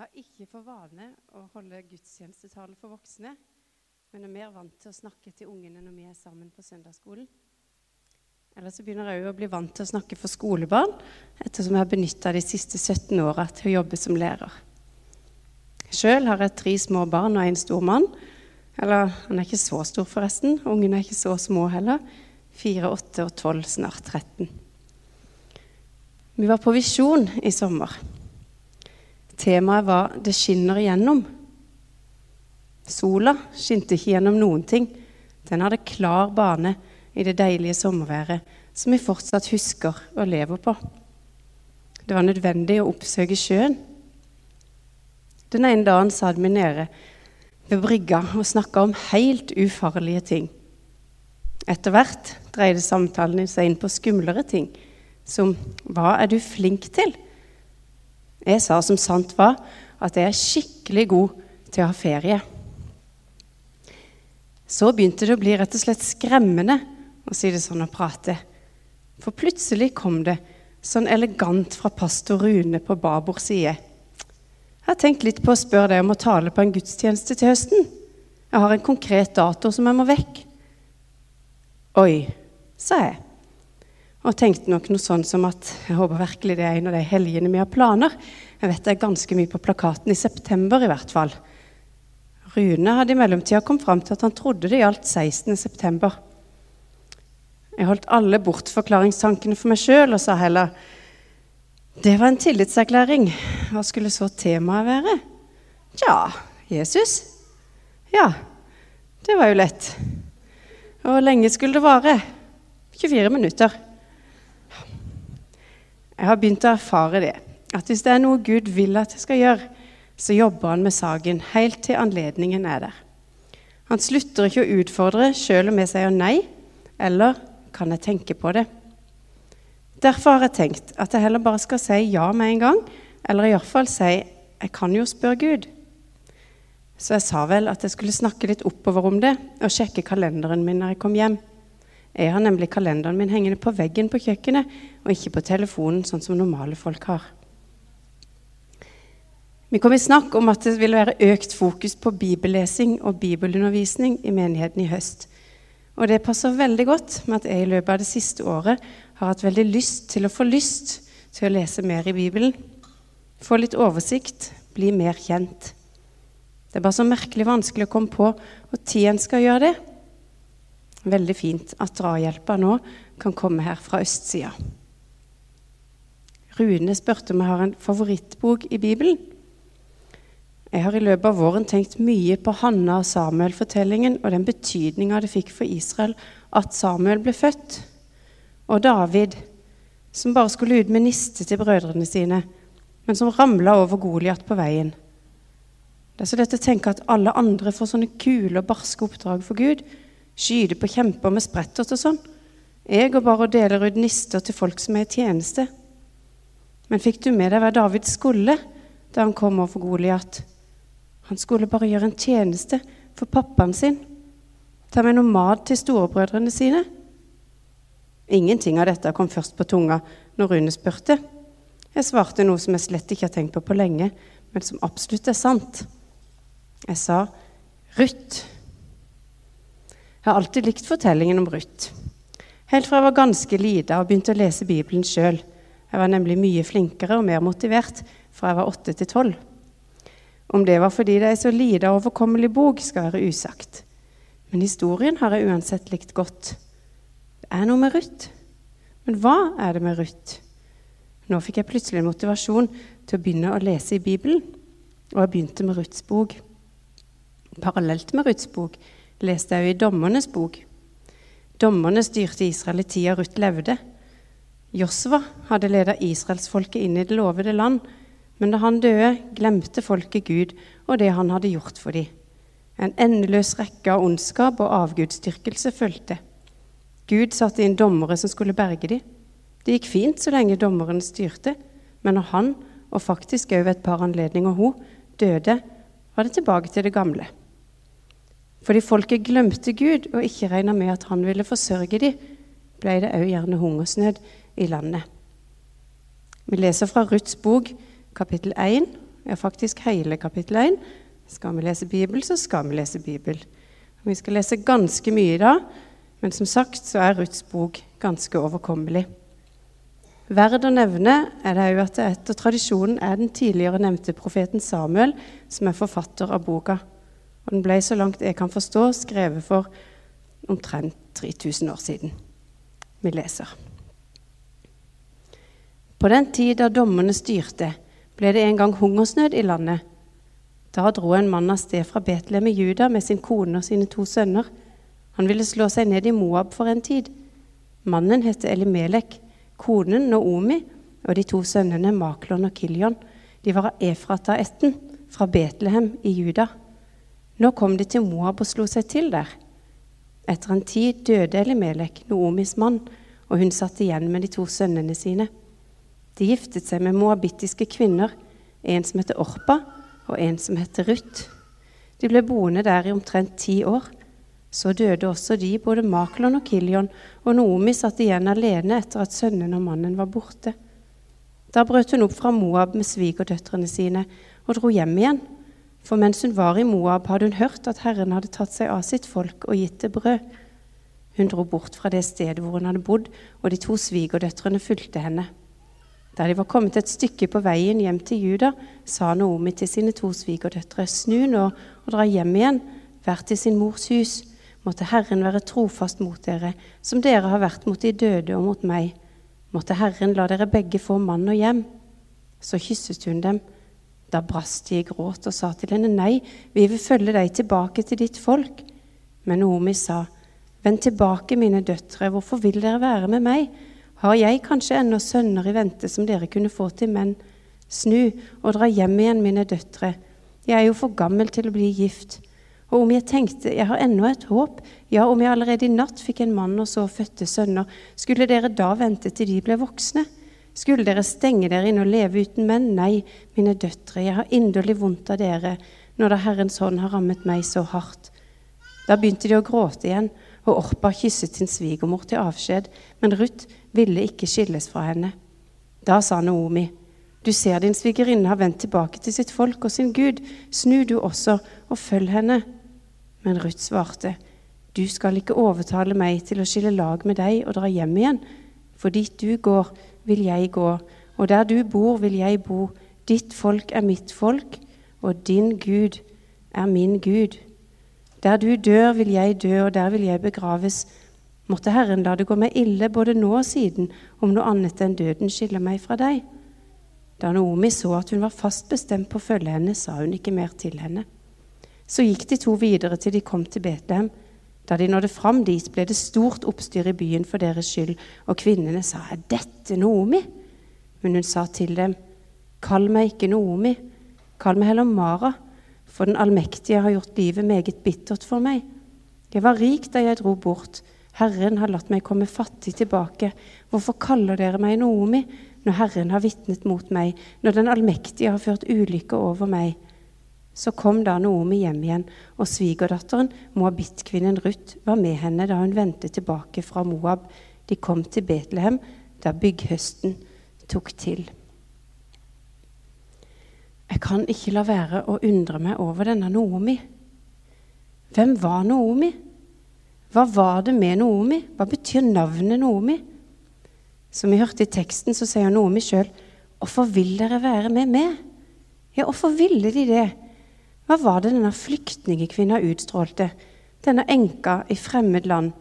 har ikke for vane å holde gudstjenestetale for voksne, men er mer vant til å snakke til ungene når vi er sammen på søndagsskolen. Eller så begynner jeg å bli vant til å snakke for skolebarn, ettersom jeg har benytta de siste 17 åra til å jobbe som lærer. Sjøl har jeg tre små barn og en stor mann. Eller han er ikke så stor, forresten. Ungene er ikke så små heller. Fire, åtte og tolv, snart 13. Vi var på Visjon i sommer. Temaet var 'Det skinner igjennom'. Sola skinte ikke gjennom noen ting. Den hadde klar bane i det deilige sommerværet som vi fortsatt husker og lever på. Det var nødvendig å oppsøke sjøen. Den ene dagen satt vi nede ved brygga og snakka om helt ufarlige ting. Etter hvert dreide samtalen seg inn på skumlere ting, som 'Hva er du flink til?' Jeg sa som sant var, at jeg er skikkelig god til å ha ferie. Så begynte det å bli rett og slett skremmende å si det sånn og prate. For plutselig kom det sånn elegant fra pastor Rune på babord side. Jeg har tenkt litt på å spørre deg om å tale på en gudstjeneste til høsten. Jeg har en konkret dato som jeg må vekk. Oi, sa jeg og tenkte nok noe sånn som at jeg håper virkelig det er en av de helgene vi har planer. Jeg vet det er ganske mye på plakaten i september i hvert fall. Rune hadde i mellomtida kommet fram til at han trodde det gjaldt 16. september. Jeg holdt alle bortforklaringstankene for meg sjøl og sa heller det var en tillitserklæring. Hva skulle så temaet være? Tja, Jesus. Ja, det var jo lett. Og hvor lenge skulle det vare? 24 minutter. Jeg har begynt å erfare det. At hvis det er noe Gud vil at jeg skal gjøre, så jobber han med saken helt til anledningen er der. Han slutter ikke å utfordre sjøl om jeg sier nei, eller kan jeg tenke på det? Derfor har jeg tenkt at jeg heller bare skal si ja med en gang, eller iallfall si jeg kan jo spørre Gud. Så jeg sa vel at jeg skulle snakke litt oppover om det og sjekke kalenderen min når jeg kom hjem. Jeg har nemlig kalenderen min hengende på veggen på kjøkkenet, og ikke på telefonen, sånn som normale folk har. Vi kom i snakk om at det ville være økt fokus på bibellesing og bibelundervisning i menigheten i høst. Og det passer veldig godt med at jeg i løpet av det siste året har hatt veldig lyst til å få lyst til å lese mer i Bibelen. Få litt oversikt, bli mer kjent. Det er bare så merkelig vanskelig å komme på når en skal gjøre det. Veldig fint at drahjelpa nå kan komme her fra østsida. Rune spurte om jeg har en favorittbok i Bibelen. Jeg har i løpet av våren tenkt mye på Hanna og Samuel-fortellingen og den betydninga det fikk for Israel at Samuel ble født. Og David, som bare skulle ut med niste til brødrene sine, men som ramla over Goliat på veien. Det er så lett å tenke at alle andre får sånne kule og barske oppdrag for Gud, skyte på kjemper med sprettert og sånn. Jeg går bare og deler ut nister til folk som er i tjeneste. Men fikk du med deg hva David skulle da han kom over Goliat? Han skulle bare gjøre en tjeneste for pappaen sin. Ta med noe mat til storebrødrene sine. Ingenting av dette kom først på tunga når Rune spurte. Jeg svarte noe som jeg slett ikke har tenkt på på lenge, men som absolutt er sant. Jeg sa Ruth. Jeg har alltid likt fortellingen om Ruth. Helt fra jeg var ganske lita og begynte å lese Bibelen sjøl. Jeg var nemlig mye flinkere og mer motivert fra jeg var åtte til tolv. Om det var fordi det er så lite overkommelig bok, skal være usagt. Men historien har jeg uansett likt godt. Det er noe med Ruth. Men hva er det med Ruth? Nå fikk jeg plutselig motivasjon til å begynne å lese i Bibelen, og jeg begynte med Ruths bok. Parallelt med Ruths bok leste jeg jo i Dommernes bok. Dommerne styrte Israel i tida Ruth levde. Josva hadde ledet israelsfolket inn i det lovede land, men da han døde, glemte folket Gud og det han hadde gjort for dem. En endeløs rekke av ondskap og avgudsdyrkelse fulgte. Gud satte inn dommere som skulle berge dem. Det gikk fint så lenge dommeren styrte, men når han, og faktisk òg ved et par anledninger hun, døde, var det tilbake til det gamle. Fordi folket glemte Gud og ikke regna med at han ville forsørge dem, ble det òg gjerne hungersnød i landet. Vi leser fra Ruths bok, kapittel 1, ja faktisk hele kapittel 1. Skal vi lese Bibel, så skal vi lese Bibel. Vi skal lese ganske mye i dag, men som sagt så er Ruths bok ganske overkommelig. Verd å nevne er det òg at det etter tradisjonen er den tidligere nevnte profeten Samuel som er forfatter av boka. Og den ble, så langt jeg kan forstå, skrevet for omtrent 3000 år siden. Vi leser. På den tid da dommene styrte, ble det en gang hungersnød i landet. Da dro en mann av sted fra Betlehem i Juda med sin kone og sine to sønner. Han ville slå seg ned i Moab for en tid. Mannen het Elimelek konen Naomi og de to sønnene Maklon og Kiljon. De var av Efrata-ætten, fra Betlehem i Juda. Nå kom de til Moab og slo seg til der. Etter en tid døde Elimelek, Noomis mann, og hun satt igjen med de to sønnene sine. De giftet seg med moabittiske kvinner, en som heter Orpa, og en som heter Ruth. De ble boende der i omtrent ti år. Så døde også de, både Maklon og Kilion, og Noomi satt igjen alene etter at sønnen og mannen var borte. Da brøt hun opp fra Moab med svigerdøtrene sine og dro hjem igjen. For mens hun var i Moab, hadde hun hørt at Herren hadde tatt seg av sitt folk og gitt det brød. Hun dro bort fra det stedet hvor hun hadde bodd, og de to svigerdøtrene fulgte henne. Da de var kommet et stykke på veien hjem til Juda, sa Naomi til sine to svigerdøtre.: Snu nå og dra hjem igjen, hver til sin mors hus. Måtte Herren være trofast mot dere, som dere har vært mot de døde og mot meg. Måtte Herren la dere begge få mann og hjem. Så kysset hun dem. Da brast de i gråt og sa til henne, Nei, vi vil følge deg tilbake til ditt folk. Men Naomi sa, Vend tilbake, mine døtre, hvorfor vil dere være med meg? Har jeg kanskje ennå sønner i vente som dere kunne få til menn? Snu og dra hjem igjen, mine døtre. Jeg er jo for gammel til å bli gift. Og om jeg tenkte jeg har ennå et håp, ja, om jeg allerede i natt fikk en mann og så fødte sønner, skulle dere da vente til de ble voksne? Skulle dere stenge dere inn og leve uten menn? Nei, mine døtre, jeg har inderlig vondt av dere, når da Herrens hånd har rammet meg så hardt. Da begynte de å gråte igjen, og Orpa kysset sin svigermor til avskjed, men Ruth ville ikke skilles fra henne. Da sa Naomi, du ser din svigerinne har vendt tilbake til sitt folk og sin Gud, snu du også og følg henne. Men Ruth svarte, Du skal ikke overtale meg til å skille lag med deg og dra hjem igjen. For dit du går, vil jeg gå, og der du bor, vil jeg bo. Ditt folk er mitt folk, og din Gud er min Gud. Der du dør, vil jeg dø, og der vil jeg begraves. Måtte Herren la det gå meg ille både nå og siden, om noe annet enn døden skiller meg fra deg. Da Naomi så at hun var fast bestemt på å følge henne, sa hun ikke mer til henne. Så gikk de to videre til de kom til Betlehem. Da de nådde fram dit, ble det stort oppstyr i byen for deres skyld, og kvinnene sa, Er dette Noomi? Men hun sa til dem, Kall meg ikke Noomi, kall meg heller Mara, for den allmektige har gjort livet meget bittert for meg. Jeg var rik da jeg dro bort, Herren har latt meg komme fattig tilbake. Hvorfor kaller dere meg Noomi, når Herren har vitnet mot meg, når Den allmektige har ført ulykke over meg? Så kom da Naomi hjem igjen, og svigerdatteren, moabittkvinnen Ruth, var med henne da hun vendte tilbake fra Moab. De kom til Betlehem da bygghøsten tok til. Jeg kan ikke la være å undre meg over denne Naomi. Hvem var Naomi? Hva var det med Naomi? Hva betyr navnet Naomi? Som vi hørte i teksten, så sier Naomi sjøl, 'Hvorfor vil dere være med meg?' Ja, hvorfor ville de det? Hva var det denne flyktningkvinna utstrålte, denne enka i fremmed land?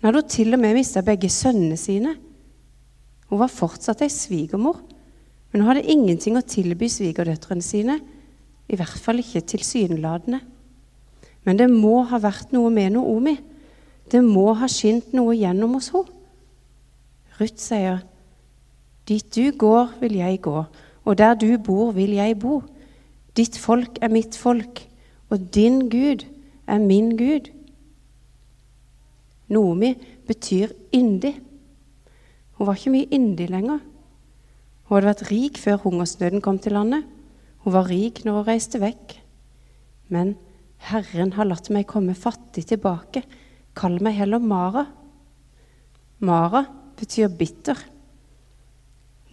Hun hadde til og med mista begge sønnene sine. Hun var fortsatt ei svigermor, men hun hadde ingenting å tilby svigerdøtrene sine, i hvert fall ikke tilsynelatende. Men det må ha vært noe med Noomi. Det må ha skint noe gjennom hos henne. Ruth sier, 'Dit du går, vil jeg gå, og der du bor, vil jeg bo.' Ditt folk er mitt folk, og din Gud er min Gud. Nomi betyr yndig. Hun var ikke mye yndig lenger. Hun hadde vært rik før hungersnøden kom til landet. Hun var rik når hun reiste vekk. Men Herren har latt meg komme fattig tilbake. Kall meg heller Mara. Mara betyr bitter.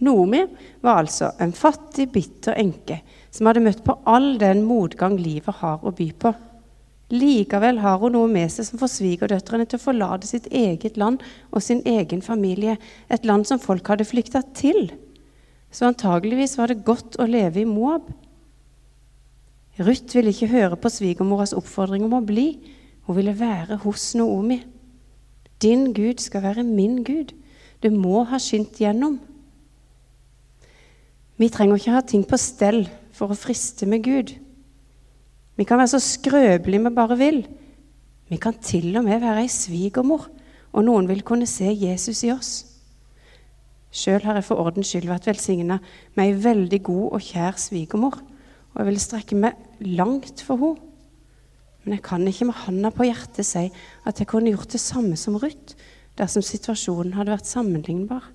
Noomi var altså en fattig, bitter enke som hadde møtt på all den motgang livet har å by på. Likevel har hun noe med seg som får svigerdøtrene til å forlate sitt eget land og sin egen familie, et land som folk hadde flykta til. Så antageligvis var det godt å leve i Moab. Ruth ville ikke høre på svigermoras oppfordring om å bli. Hun ville være hos Noomi. Din Gud skal være min Gud. Du må ha skint gjennom. Vi trenger ikke ha ting på stell for å friste med Gud. Vi kan være så skrøpelige vi bare vil. Vi kan til og med være ei svigermor, og noen vil kunne se Jesus i oss. Sjøl har jeg for ordens skyld vært velsigna med ei veldig god og kjær svigermor, og jeg vil strekke meg langt for henne. Men jeg kan ikke med handa på hjertet si at jeg kunne gjort det samme som Ruth dersom situasjonen hadde vært sammenlignbar.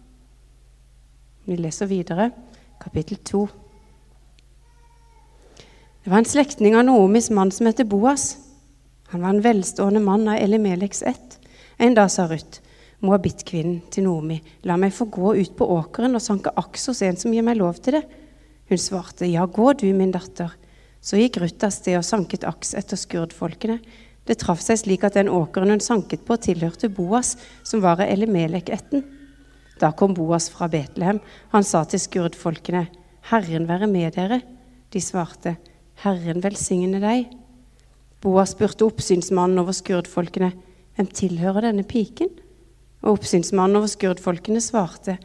Vi leser videre, kapittel 2. Det var en slektning av Noomis mann som het Boas. Han var en velstående mann av Elimeleks ett. En dag sa Ruth, moabittkvinnen til Noomi, la meg få gå ut på åkeren og sanke aks hos en som gir meg lov til det. Hun svarte, ja, gå du, min datter. Så gikk Ruth av sted og sanket aks etter skurdfolkene. Det traff seg slik at den åkeren hun sanket på, tilhørte Boas, som var av Elimelek-ætten. Da kom Boas fra Betlehem. Han sa til skurdfolkene, Herren være med dere. De svarte, Herren velsigne deg. Boas spurte oppsynsmannen over skurdfolkene, hvem tilhører denne piken? Og oppsynsmannen over skurdfolkene svarte,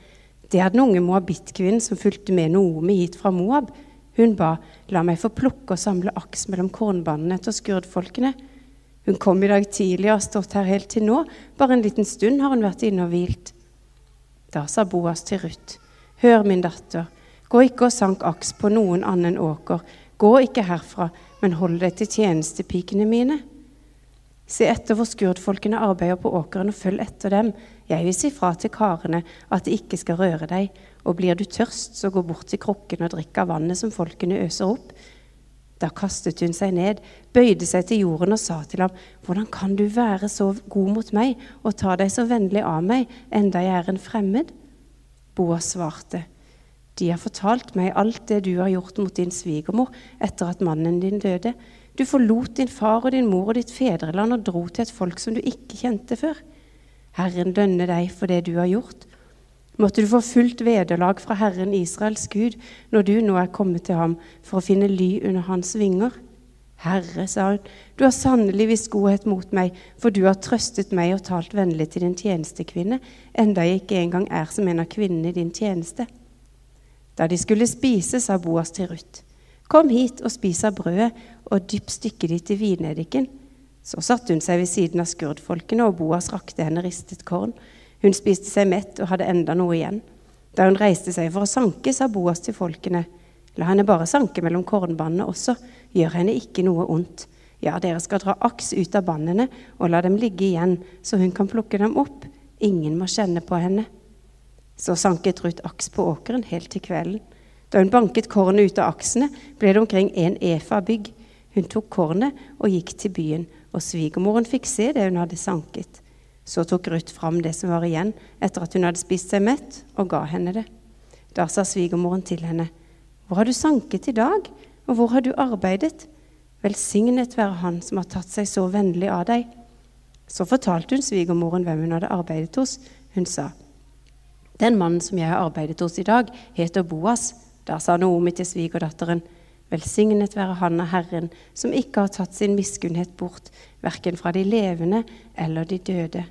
det er den unge moabittkvinnen som fulgte med Noomi hit fra Moab. Hun ba, la meg få plukke og samle aks mellom kornbandene etter skurdfolkene. Hun kom i dag tidlig og har stått her helt til nå, bare en liten stund har hun vært inne og hvilt. Da sa Boas til Ruth, hør min datter, gå ikke og sank aks på noen annen åker, Gå ikke herfra, men hold deg til tjenestepikene mine. Se etter hvor skurdfolkene arbeider på åkeren, og følg etter dem. Jeg vil si fra til karene at de ikke skal røre deg. Og blir du tørst, så gå bort til krukken og drikk av vannet som folkene øser opp. Da kastet hun seg ned, bøyde seg til jorden og sa til ham, Hvordan kan du være så god mot meg og ta deg så vennlig av meg, enda jeg er en fremmed? Boas svarte, de har fortalt meg alt det du har gjort mot din svigermor etter at mannen din døde. Du forlot din far og din mor og ditt fedreland og dro til et folk som du ikke kjente før. Herren lønne deg for det du har gjort. Måtte du få fullt vederlag fra Herren Israels Gud når du nå er kommet til ham for å finne ly under hans vinger. Herre, sa hun, du har sannelig vist godhet mot meg, for du har trøstet meg og talt vennlig til din tjenestekvinne, enda jeg ikke engang er som en av kvinnene i din tjeneste. Da de skulle spise, sa Boas til Ruth, Kom hit og spis av brødet, og dypp stykket ditt i vinedikken. Så satte hun seg ved siden av skurdfolkene, og Boas rakte henne ristet korn. Hun spiste seg mett og hadde enda noe igjen. Da hun reiste seg for å sanke, sa Boas til folkene, La henne bare sanke mellom kornbannene også, gjør henne ikke noe ondt. Ja, dere skal dra aks ut av bannene og la dem ligge igjen, så hun kan plukke dem opp. Ingen må kjenne på henne. Så sanket Ruth aks på åkeren helt til kvelden. Da hun banket kornet ut av aksene, ble det omkring en efa bygg. Hun tok kornet og gikk til byen, og svigermoren fikk se det hun hadde sanket. Så tok Ruth fram det som var igjen etter at hun hadde spist seg mett, og ga henne det. Da sa svigermoren til henne, Hvor har du sanket i dag, og hvor har du arbeidet? Velsignet være Han som har tatt seg så vennlig av deg. Så fortalte hun svigermoren hvem hun hadde arbeidet hos. Hun sa, den mannen som jeg har arbeidet hos i dag, heter Boas. Da sa Naomi til svigerdatteren, velsignet være Han av Herren, som ikke har tatt sin miskunnhet bort, verken fra de levende eller de døde.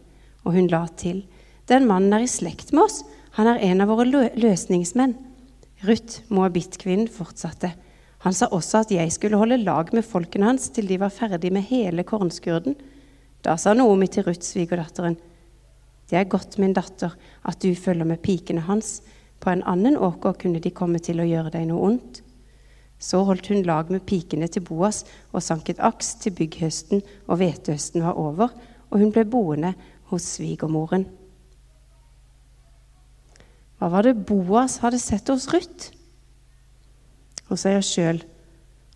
Og hun la til, den mannen er i slekt med oss, han er en av våre lø løsningsmenn. Ruth, moabittkvinnen, fortsatte. Han sa også at jeg skulle holde lag med folkene hans til de var ferdig med hele kornskurden. Da sa Naomi til Ruth, svigerdatteren, det er godt, min datter, at du følger med pikene hans. På en annen åker kunne de komme til å gjøre deg noe ondt. Så holdt hun lag med pikene til Boas og sanket aks til bygghøsten og hvetehøsten var over, og hun ble boende hos svigermoren. Hva var det Boas hadde sett hos Ruth? Hun sier sjøl,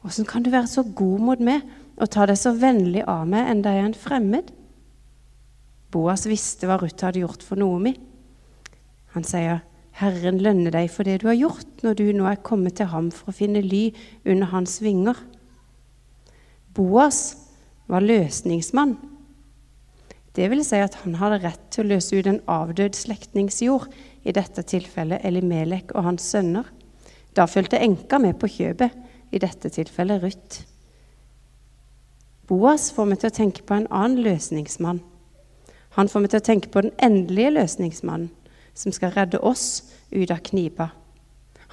åssen kan du være så god mot meg og ta deg så vennlig av meg enda jeg er en fremmed? Boas visste hva Ruth hadde gjort for Noomi. Han sier, Herren lønne deg for det du har gjort, når du nå er kommet til ham for å finne ly under hans vinger. Boas var løsningsmann. Det vil si at han hadde rett til å løse ut en avdød slektnings jord, i dette tilfellet Elimelek og hans sønner. Da fulgte enka med på kjøpet, i dette tilfellet Ruth. Boas får meg til å tenke på en annen løsningsmann. Han får meg til å tenke på den endelige løsningsmannen, som skal redde oss ut av knipa.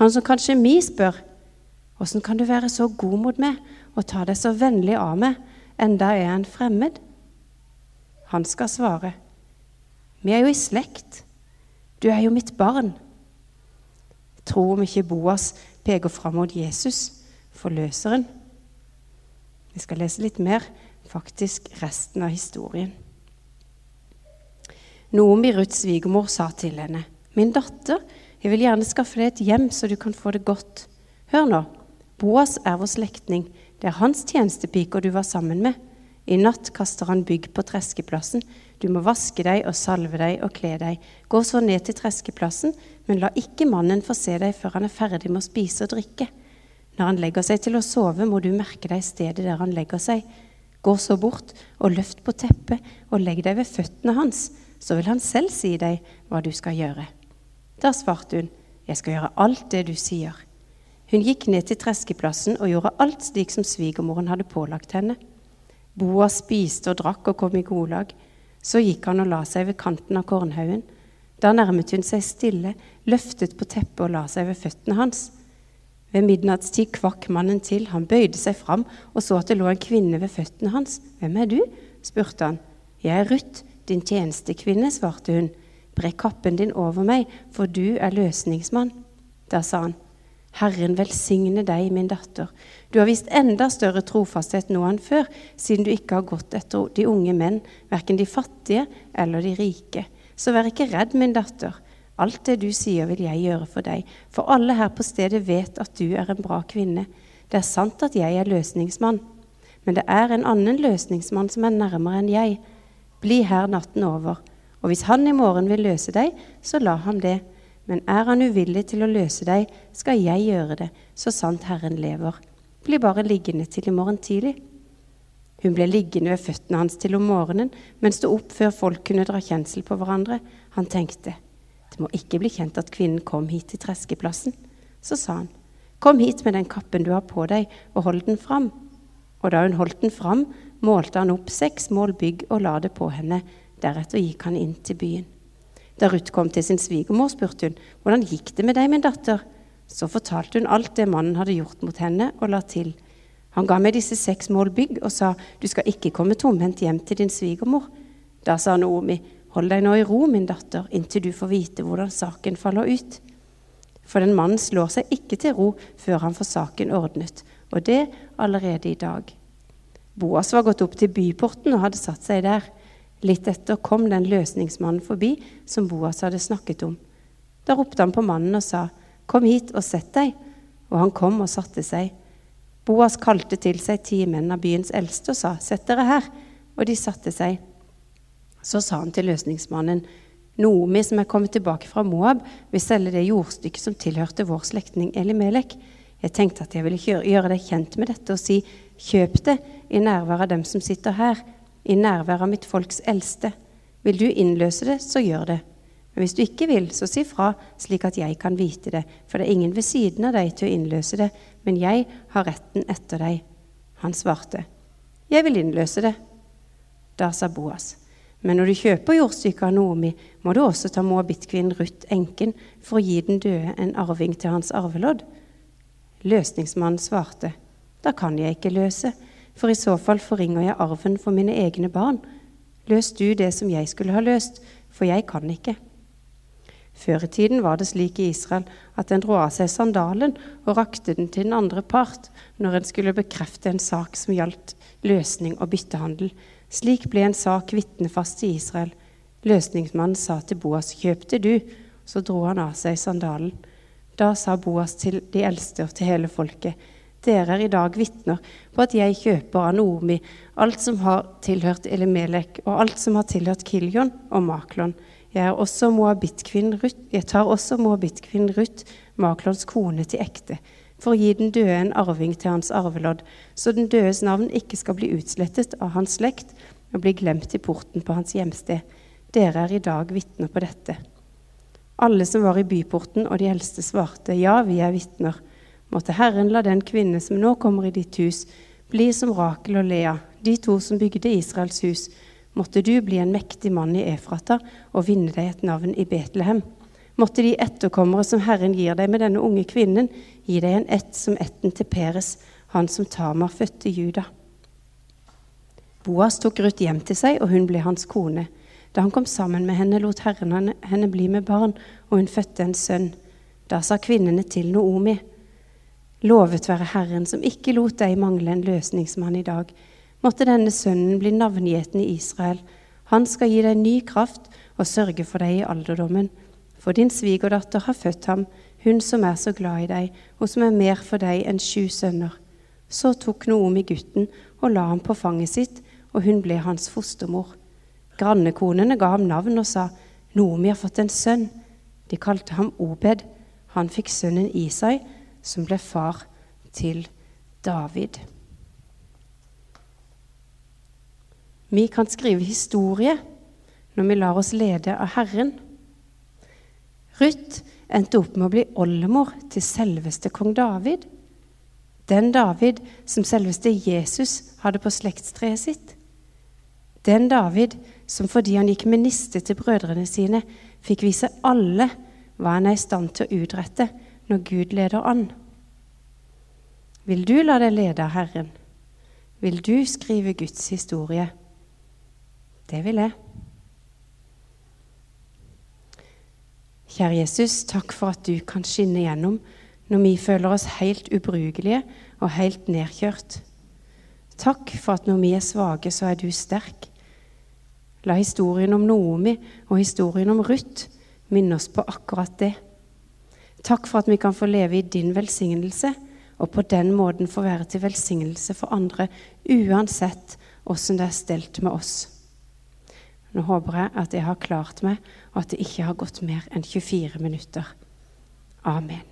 Han som kanskje vi spør åssen kan du være så god mot meg og ta deg så vennlig av meg, enda er jeg en fremmed? Han skal svare, vi er jo i slekt, du er jo mitt barn. Tro om ikke Boas peker fram mot Jesus, forløseren. Vi skal lese litt mer, faktisk resten av historien. Noomi, Ruths svigermor, sa til henne, 'Min datter, jeg vil gjerne skaffe deg et hjem så du kan få det godt.' Hør nå, Boas er vår slektning, det er hans tjenestepiker du var sammen med. I natt kaster han bygg på treskeplassen. Du må vaske deg og salve deg og kle deg. Gå så ned til treskeplassen, men la ikke mannen få se deg før han er ferdig med å spise og drikke. Når han legger seg til å sove, må du merke deg stedet der han legger seg. Gå så bort og løft på teppet og legg deg ved føttene hans, så vil han selv si deg hva du skal gjøre. Da svarte hun, jeg skal gjøre alt det du sier. Hun gikk ned til treskeplassen og gjorde alt slik som svigermoren hadde pålagt henne. Boa spiste og drakk og kom i godlag. Så gikk han og la seg ved kanten av kornhaugen. Da nærmet hun seg stille, løftet på teppet og la seg ved føttene hans. Ved midnattstid kvakk mannen til. Han bøyde seg fram og så at det lå en kvinne ved føttene hans. 'Hvem er du?' spurte han. 'Jeg er Ruth, din tjenestekvinne', svarte hun. 'Brekk kappen din over meg, for du er løsningsmann.' Da sa han, 'Herren velsigne deg, min datter. Du har vist enda større trofasthet nå enn før, siden du ikke har gått etter de unge menn, verken de fattige eller de rike. Så vær ikke redd, min datter.' Alt det du sier, vil jeg gjøre for deg, for alle her på stedet vet at du er en bra kvinne. Det er sant at jeg er løsningsmann, men det er en annen løsningsmann som er nærmere enn jeg. Bli her natten over, og hvis han i morgen vil løse deg, så la ham det. Men er han uvillig til å løse deg, skal jeg gjøre det, så sant Herren lever. Bli bare liggende til i morgen tidlig. Hun ble liggende ved føttene hans til om morgenen, men sto opp før folk kunne dra kjensel på hverandre. Han tenkte, det må ikke bli kjent at kvinnen kom hit til treskeplassen. Så sa han, Kom hit med den kappen du har på deg, og hold den fram. Og da hun holdt den fram, målte han opp seks mål bygg og la det på henne. Deretter gikk han inn til byen. Da Ruth kom til sin svigermor, spurte hun, Hvordan gikk det med deg, min datter? Så fortalte hun alt det mannen hadde gjort mot henne, og la til. Han ga meg disse seks mål bygg og sa, Du skal ikke komme tomhendt hjem til din svigermor. Da sa Naomi, Hold deg nå i ro, min datter, inntil du får vite hvordan saken faller ut. For den mannen slår seg ikke til ro før han får saken ordnet, og det allerede i dag. Boas var gått opp til byporten og hadde satt seg der. Litt etter kom den løsningsmannen forbi som Boas hadde snakket om. Da ropte han på mannen og sa, Kom hit og sett deg. Og han kom og satte seg. Boas kalte til seg ti menn av byens eldste og sa, Sett dere her. Og de satte seg. Så sa han til løsningsmannen, Noomi, som er kommet tilbake fra Moab, vil selge det jordstykket som tilhørte vår slektning Elimelek. Jeg tenkte at jeg ville gjøre deg kjent med dette og si, kjøp det i nærvær av dem som sitter her, i nærvær av mitt folks eldste. Vil du innløse det, så gjør det. Men hvis du ikke vil, så si fra, slik at jeg kan vite det, for det er ingen ved siden av deg til å innløse det, men jeg har retten etter deg. Han svarte, jeg vil innløse det. Da sa Boas, men når du kjøper jordstykket av Noomi, må du også ta moabittkvinnen Ruth, enken, for å gi den døde en arving til hans arvelodd. Løsningsmannen svarte, da kan jeg ikke løse, for i så fall forringer jeg arven for mine egne barn. Løs du det som jeg skulle ha løst, for jeg kan ikke. Før i tiden var det slik i Israel at en dro av seg sandalen og rakte den til den andre part når en skulle bekrefte en sak som gjaldt løsning og byttehandel. Slik ble en sak vitnefast i Israel. Løsningsmannen sa til Boas, 'Kjøpte du?' Så dro han av seg sandalen. Da sa Boas til de eldste og til hele folket, 'Dere er i dag vitner på at jeg kjøper av Noomi alt som har tilhørt Elimelek, og alt som har tilhørt Kiljon og Maklon. Jeg, er også moabittkvinnen Ruth, jeg tar også moabittkvinnen Ruth, Maklons kone, til ekte, for å gi den døde en arving til hans arvelodd, så den dødes navn ikke skal bli utslettet av hans slekt og bli glemt i porten på hans hjemsted. Dere er i dag vitner på dette. Alle som var i byporten, og de eldste svarte, ja, vi er vitner. Måtte Herren la den kvinne som nå kommer i ditt hus, bli som Rakel og Lea, de to som bygde Israels hus, Måtte du bli en mektig mann i Efrata og vinne deg et navn i Betlehem. Måtte de etterkommere som Herren gir deg med denne unge kvinnen, gi deg en ett som etten til Peres, han som Tamar fødte Juda. Boas tok Ruth hjem til seg, og hun ble hans kone. Da han kom sammen med henne, lot Herren henne bli med barn, og hun fødte en sønn. Da sa kvinnene til Noomi, Lovet være Herren, som ikke lot deg mangle en løsningsmann i dag måtte denne sønnen bli navngjeten i Israel. Han skal gi deg ny kraft og sørge for deg i alderdommen. For din svigerdatter har født ham, hun som er så glad i deg, og som er mer for deg enn sju sønner. Så tok Noomi gutten og la ham på fanget sitt, og hun ble hans fostermor. Grannekonene ga ham navn og sa, Noomi har fått en sønn. De kalte ham Obed. Han fikk sønnen Isai, som ble far til David. Vi kan skrive historie når vi lar oss lede av Herren. Ruth endte opp med å bli oldemor til selveste kong David. Den David som selveste Jesus hadde på slektstreet sitt. Den David som fordi han gikk minister til brødrene sine, fikk vise alle hva han er i stand til å utrette når Gud leder an. Vil du la deg lede av Herren? Vil du skrive Guds historie? Det vil jeg. Kjære Jesus, takk for at du kan skinne gjennom når vi føler oss helt ubrukelige og helt nedkjørt. Takk for at når vi er svake, så er du sterk. La historien om Noomi og historien om Ruth minne oss på akkurat det. Takk for at vi kan få leve i din velsignelse, og på den måten få være til velsignelse for andre, uansett åssen det er stelt med oss. Nå håper jeg at jeg har klart meg, og at det ikke har gått mer enn 24 minutter. Amen.